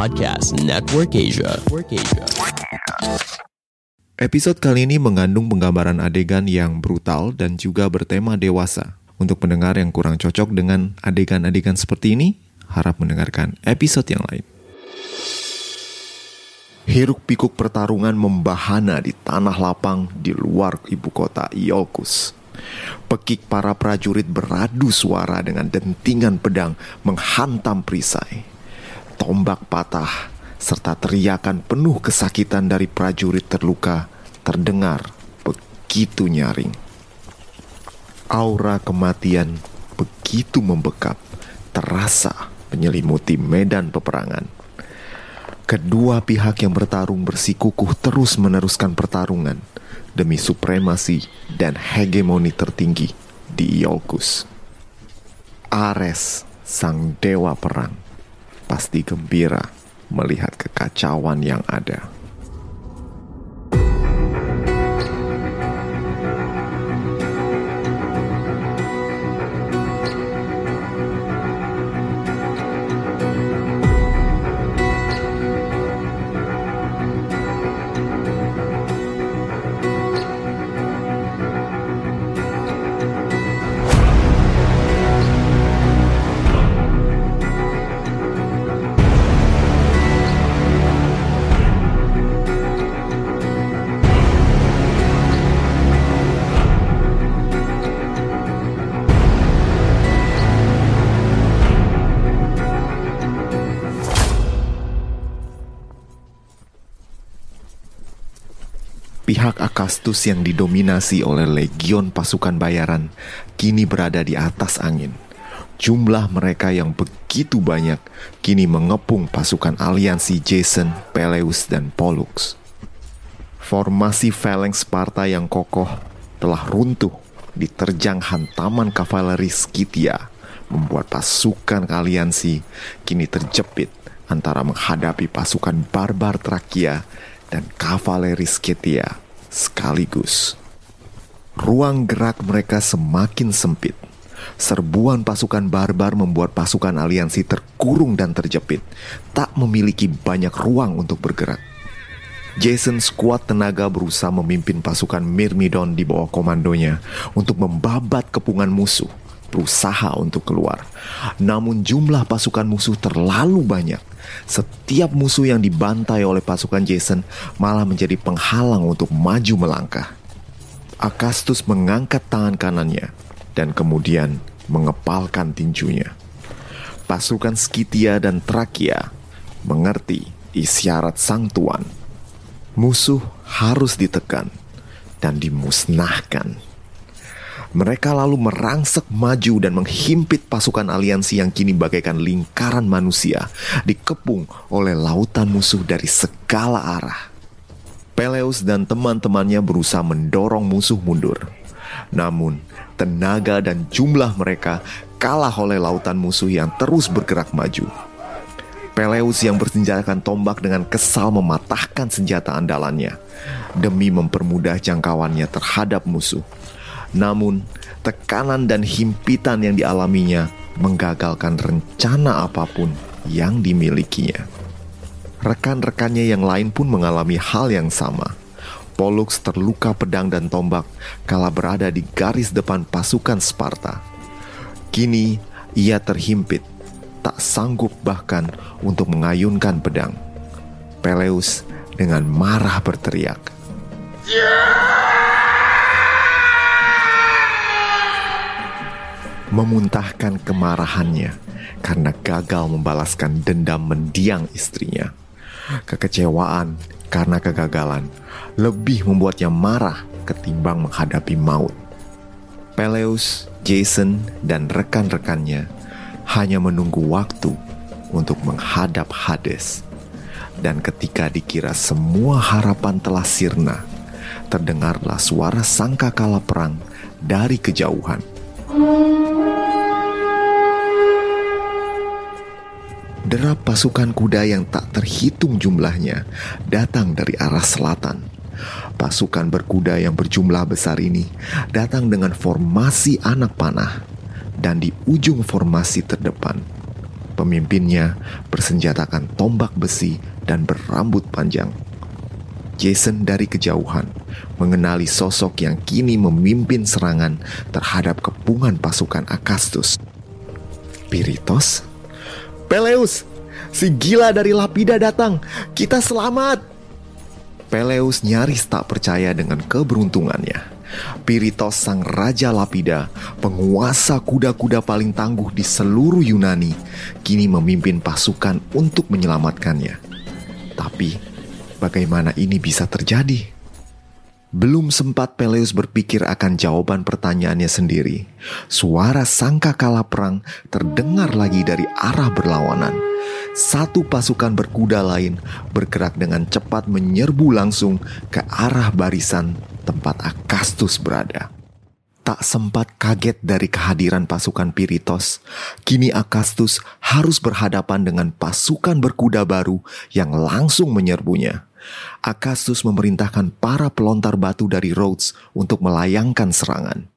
Podcast Network Asia. Network Asia. Episode kali ini mengandung penggambaran adegan yang brutal dan juga bertema dewasa. Untuk pendengar yang kurang cocok dengan adegan-adegan seperti ini, harap mendengarkan episode yang lain. Hiruk pikuk pertarungan membahana di tanah lapang di luar ibu kota Iolcus. Pekik para prajurit beradu suara dengan dentingan pedang menghantam perisai. Tombak patah serta teriakan penuh kesakitan dari prajurit terluka terdengar begitu nyaring. Aura kematian begitu membekap, terasa menyelimuti medan peperangan. Kedua pihak yang bertarung bersikukuh terus meneruskan pertarungan demi supremasi dan hegemoni tertinggi di Iolcus. Ares, sang dewa perang, pasti gembira melihat kekacauan yang ada. Akastus yang didominasi oleh legion pasukan bayaran kini berada di atas angin. Jumlah mereka yang begitu banyak kini mengepung pasukan aliansi Jason, Peleus, dan Pollux. Formasi phalanx Sparta yang kokoh telah runtuh diterjang hantaman kavaleri Skythia, membuat pasukan aliansi kini terjepit antara menghadapi pasukan barbar Trakia dan kavaleri Skythia sekaligus. Ruang gerak mereka semakin sempit. Serbuan pasukan barbar membuat pasukan aliansi terkurung dan terjepit, tak memiliki banyak ruang untuk bergerak. Jason skuad tenaga berusaha memimpin pasukan Myrmidon di bawah komandonya untuk membabat kepungan musuh, berusaha untuk keluar. Namun jumlah pasukan musuh terlalu banyak. Setiap musuh yang dibantai oleh pasukan Jason malah menjadi penghalang untuk maju melangkah. Akastus mengangkat tangan kanannya dan kemudian mengepalkan tinjunya. Pasukan Skitia dan Trakia mengerti isyarat sang tuan. Musuh harus ditekan dan dimusnahkan. Mereka lalu merangsek maju dan menghimpit pasukan aliansi yang kini bagaikan lingkaran manusia, dikepung oleh lautan musuh dari segala arah. Peleus dan teman-temannya berusaha mendorong musuh mundur. Namun, tenaga dan jumlah mereka kalah oleh lautan musuh yang terus bergerak maju. Peleus yang bersenjatakan tombak dengan kesal mematahkan senjata andalannya demi mempermudah jangkauannya terhadap musuh. Namun, tekanan dan himpitan yang dialaminya menggagalkan rencana apa pun yang dimilikinya. Rekan-rekannya yang lain pun mengalami hal yang sama. Pollux terluka pedang dan tombak kala berada di garis depan pasukan Sparta. Kini ia terhimpit, tak sanggup bahkan untuk mengayunkan pedang. Peleus dengan marah berteriak. Memuntahkan kemarahannya karena gagal membalaskan dendam mendiang istrinya. Kekecewaan karena kegagalan lebih membuatnya marah ketimbang menghadapi maut. Peleus, Jason, dan rekan-rekannya hanya menunggu waktu untuk menghadap Hades. Dan ketika dikira semua harapan telah sirna, terdengarlah suara sangkakala perang dari kejauhan. Derap pasukan kuda yang tak terhitung jumlahnya datang dari arah selatan. Pasukan berkuda yang berjumlah besar ini datang dengan formasi anak panah, dan di ujung formasi terdepan, pemimpinnya bersenjatakan tombak besi dan berambut panjang. Jason dari kejauhan mengenali sosok yang kini memimpin serangan terhadap kepungan pasukan Akastus. Piritos? Peleus, si gila dari Lapida datang. Kita selamat. Peleus nyaris tak percaya dengan keberuntungannya. Piritos sang raja Lapida, penguasa kuda-kuda paling tangguh di seluruh Yunani, kini memimpin pasukan untuk menyelamatkannya. Tapi Bagaimana ini bisa terjadi? Belum sempat Peleus berpikir akan jawaban pertanyaannya sendiri. Suara sangka kalah perang terdengar lagi dari arah berlawanan. Satu pasukan berkuda lain bergerak dengan cepat menyerbu langsung ke arah barisan tempat Akastus berada tak sempat kaget dari kehadiran pasukan Piritos, kini Akastus harus berhadapan dengan pasukan berkuda baru yang langsung menyerbunya. Akastus memerintahkan para pelontar batu dari Rhodes untuk melayangkan serangan.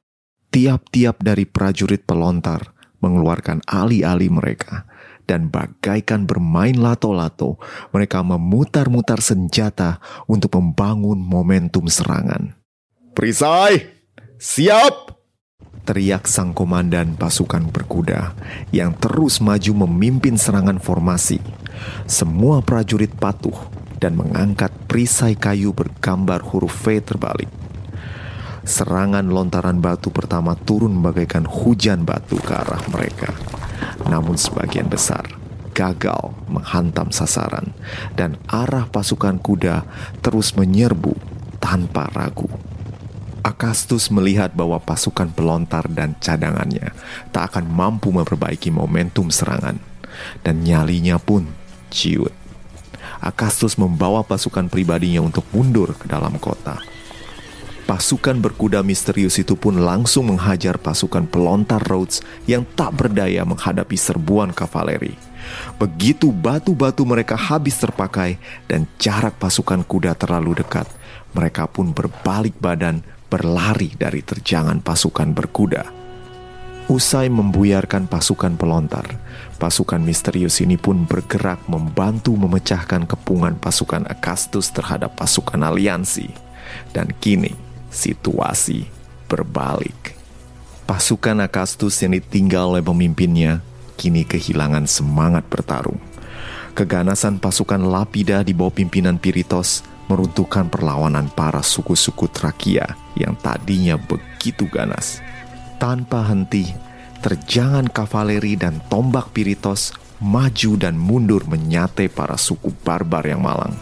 Tiap-tiap dari prajurit pelontar mengeluarkan ali-ali mereka, dan bagaikan bermain lato-lato, mereka memutar-mutar senjata untuk membangun momentum serangan. Perisai, siap! Teriak sang komandan pasukan berkuda yang terus maju memimpin serangan formasi. Semua prajurit patuh dan mengangkat perisai kayu bergambar huruf V terbalik. Serangan lontaran batu pertama turun bagaikan hujan batu ke arah mereka. Namun sebagian besar gagal menghantam sasaran dan arah pasukan kuda terus menyerbu tanpa ragu. Akastus melihat bahwa pasukan pelontar dan cadangannya tak akan mampu memperbaiki momentum serangan dan nyalinya pun ciut. Akastus membawa pasukan pribadinya untuk mundur ke dalam kota. Pasukan berkuda misterius itu pun langsung menghajar pasukan pelontar Rhodes yang tak berdaya menghadapi serbuan kavaleri. Begitu batu-batu mereka habis terpakai dan jarak pasukan kuda terlalu dekat, mereka pun berbalik badan berlari dari terjangan pasukan berkuda. Usai membuyarkan pasukan pelontar, pasukan misterius ini pun bergerak membantu memecahkan kepungan pasukan Akastus terhadap pasukan aliansi. Dan kini, situasi berbalik. Pasukan Akastus yang ditinggal oleh pemimpinnya kini kehilangan semangat bertarung. Keganasan pasukan Lapida di bawah pimpinan Piritos meruntuhkan perlawanan para suku-suku Trakia yang tadinya begitu ganas tanpa henti, terjangan kavaleri dan tombak Piritos maju dan mundur menyate para suku barbar yang malang.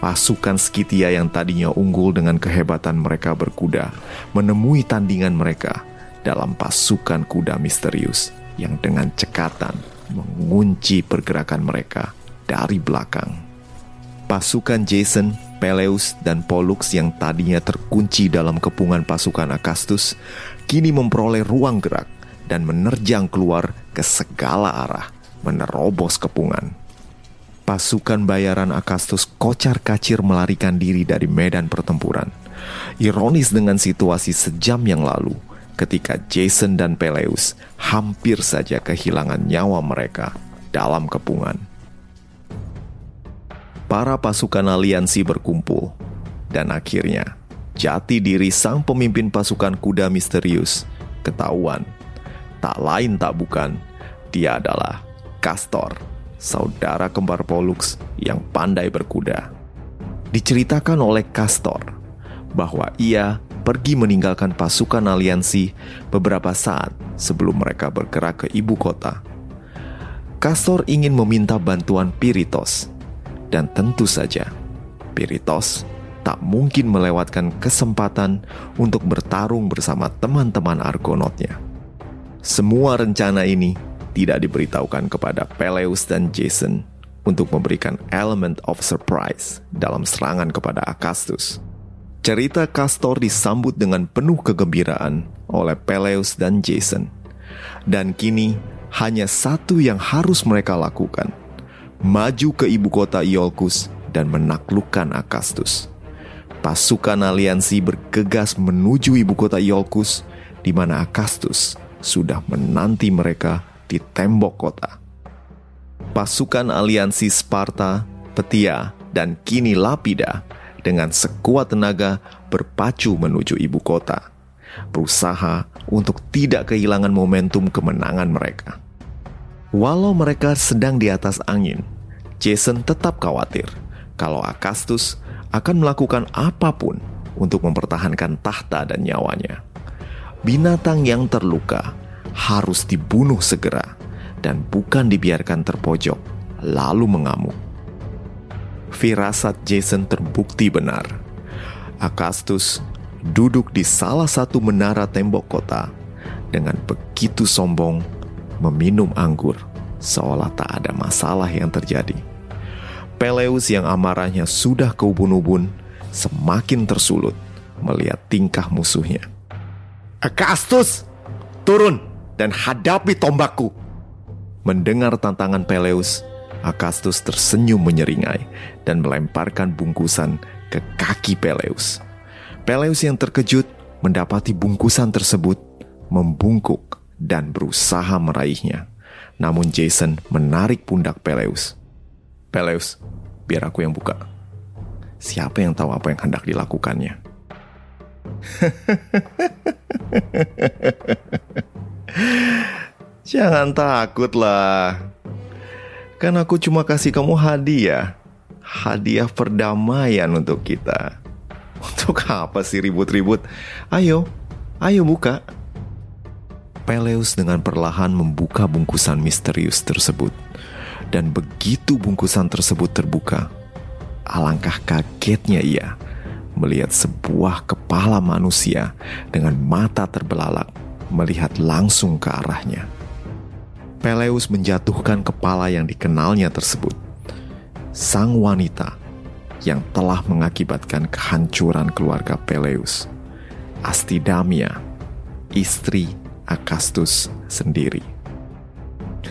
Pasukan Skitia yang tadinya unggul dengan kehebatan mereka berkuda menemui tandingan mereka dalam pasukan kuda misterius yang dengan cekatan mengunci pergerakan mereka dari belakang. Pasukan Jason Peleus dan Pollux yang tadinya terkunci dalam kepungan pasukan Akastus kini memperoleh ruang gerak dan menerjang keluar ke segala arah, menerobos kepungan. Pasukan bayaran Akastus kocar-kacir melarikan diri dari medan pertempuran. Ironis dengan situasi sejam yang lalu, ketika Jason dan Peleus hampir saja kehilangan nyawa mereka dalam kepungan para pasukan aliansi berkumpul. Dan akhirnya, jati diri sang pemimpin pasukan kuda misterius ketahuan. Tak lain tak bukan, dia adalah Castor, saudara kembar Pollux yang pandai berkuda. Diceritakan oleh Castor bahwa ia pergi meninggalkan pasukan aliansi beberapa saat sebelum mereka bergerak ke ibu kota. Castor ingin meminta bantuan Piritos, dan tentu saja, Piritos tak mungkin melewatkan kesempatan untuk bertarung bersama teman-teman Argonotnya. Semua rencana ini tidak diberitahukan kepada Peleus dan Jason untuk memberikan element of surprise dalam serangan kepada Akastus. Cerita Castor disambut dengan penuh kegembiraan oleh Peleus dan Jason. Dan kini hanya satu yang harus mereka lakukan, maju ke ibu kota Iolcus dan menaklukkan Akastus. Pasukan aliansi bergegas menuju ibu kota Iolcus, di mana Akastus sudah menanti mereka di tembok kota. pasukan aliansi Sparta, Petia, dan kini Lapida dengan sekuat tenaga berpacu menuju ibu kota, berusaha untuk tidak kehilangan momentum kemenangan mereka. Walau mereka sedang di atas angin, Jason tetap khawatir kalau Akastus akan melakukan apa pun untuk mempertahankan tahta dan nyawanya. Binatang yang terluka harus dibunuh segera dan bukan dibiarkan terpojok lalu mengamuk. Firasat Jason terbukti benar. Akastus duduk di salah satu menara tembok kota dengan begitu sombong meminum anggur seolah tak ada masalah yang terjadi. Peleus yang amarahnya sudah ke ubun-ubun semakin tersulut melihat tingkah musuhnya. Akastus, turun dan hadapi tombakku. Mendengar tantangan Peleus, Akastus tersenyum menyeringai dan melemparkan bungkusan ke kaki Peleus. Peleus yang terkejut mendapati bungkusan tersebut membungkuk dan berusaha meraihnya. Namun Jason menarik pundak Peleus. Peleus, biar aku yang buka. Siapa yang tahu apa yang hendak dilakukannya? Jangan takut lah. Kan aku cuma kasih kamu hadiah. Hadiah perdamaian untuk kita. Untuk apa sih ribut-ribut? Ayo, ayo buka. Peleus dengan perlahan membuka bungkusan misterius tersebut. Dan begitu bungkusan tersebut terbuka, alangkah kagetnya ia melihat sebuah kepala manusia dengan mata terbelalak melihat langsung ke arahnya. Peleus menjatuhkan kepala yang dikenalnya tersebut. Sang wanita yang telah mengakibatkan kehancuran keluarga Peleus, Astidamia, istri Akastus sendiri.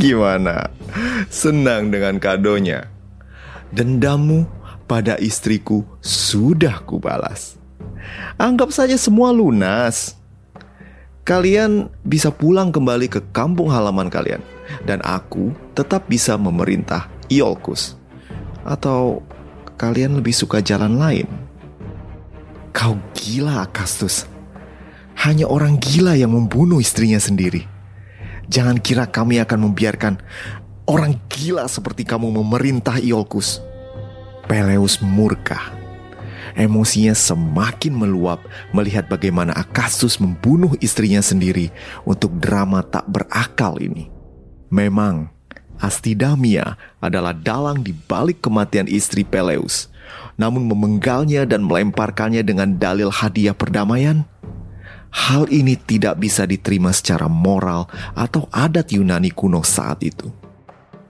Gimana? Senang dengan kadonya? Dendamu pada istriku sudah kubalas. Anggap saja semua lunas kalian bisa pulang kembali ke kampung halaman kalian dan aku tetap bisa memerintah Iolkus. Atau kalian lebih suka jalan lain? Kau gila, Akastus. Hanya orang gila yang membunuh istrinya sendiri. Jangan kira kami akan membiarkan orang gila seperti kamu memerintah Iolkus. Peleus murka Emosinya semakin meluap melihat bagaimana Akasus membunuh istrinya sendiri untuk drama tak berakal ini. Memang, Astidamia adalah dalang di balik kematian istri Peleus, namun memenggalnya dan melemparkannya dengan dalil hadiah perdamaian. Hal ini tidak bisa diterima secara moral atau adat Yunani kuno saat itu.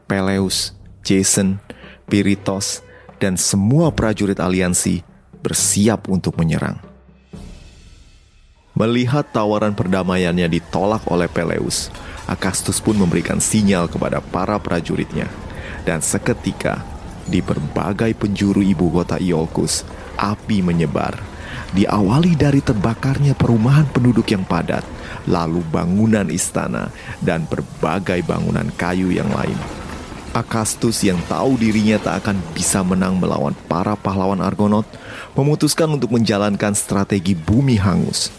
Peleus, Jason, Piritos, dan semua prajurit aliansi bersiap untuk menyerang. Melihat tawaran perdamaiannya ditolak oleh Peleus, Akastus pun memberikan sinyal kepada para prajuritnya. Dan seketika, di berbagai penjuru ibu kota Iolcus, api menyebar. Diawali dari terbakarnya perumahan penduduk yang padat, lalu bangunan istana, dan berbagai bangunan kayu yang lain. Akastus yang tahu dirinya tak akan bisa menang melawan para pahlawan Argonaut memutuskan untuk menjalankan strategi bumi hangus.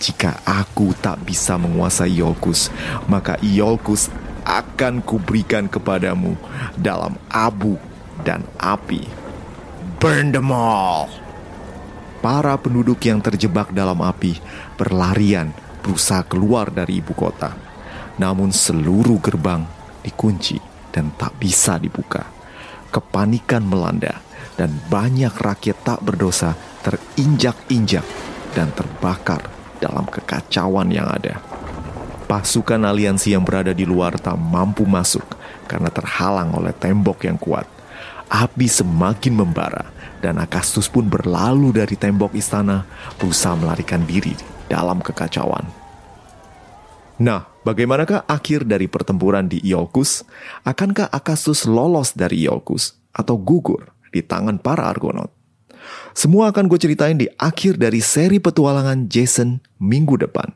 Jika aku tak bisa menguasai Iolcus, maka Iolcus akan kuberikan kepadamu dalam abu dan api. Burn them all! Para penduduk yang terjebak dalam api berlarian berusaha keluar dari ibu kota. Namun seluruh gerbang dikunci dan tak bisa dibuka. Kepanikan melanda dan banyak rakyat tak berdosa terinjak-injak dan terbakar dalam kekacauan yang ada. Pasukan aliansi yang berada di luar tak mampu masuk karena terhalang oleh tembok yang kuat. Api semakin membara dan Akastus pun berlalu dari tembok istana berusaha melarikan diri dalam kekacauan. Nah, bagaimanakah akhir dari pertempuran di Iolcus? Akankah Akasus lolos dari Iolcus atau gugur di tangan para Argonaut? Semua akan gue ceritain di akhir dari seri petualangan Jason minggu depan.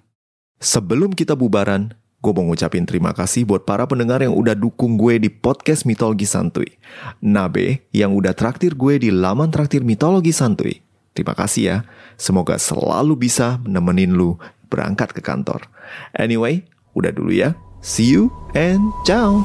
Sebelum kita bubaran, gue mau ngucapin terima kasih buat para pendengar yang udah dukung gue di podcast Mitologi Santuy. Nabe yang udah traktir gue di laman traktir Mitologi Santuy. Terima kasih ya. Semoga selalu bisa nemenin lu berangkat ke kantor. Anyway, udah dulu ya. See you and ciao.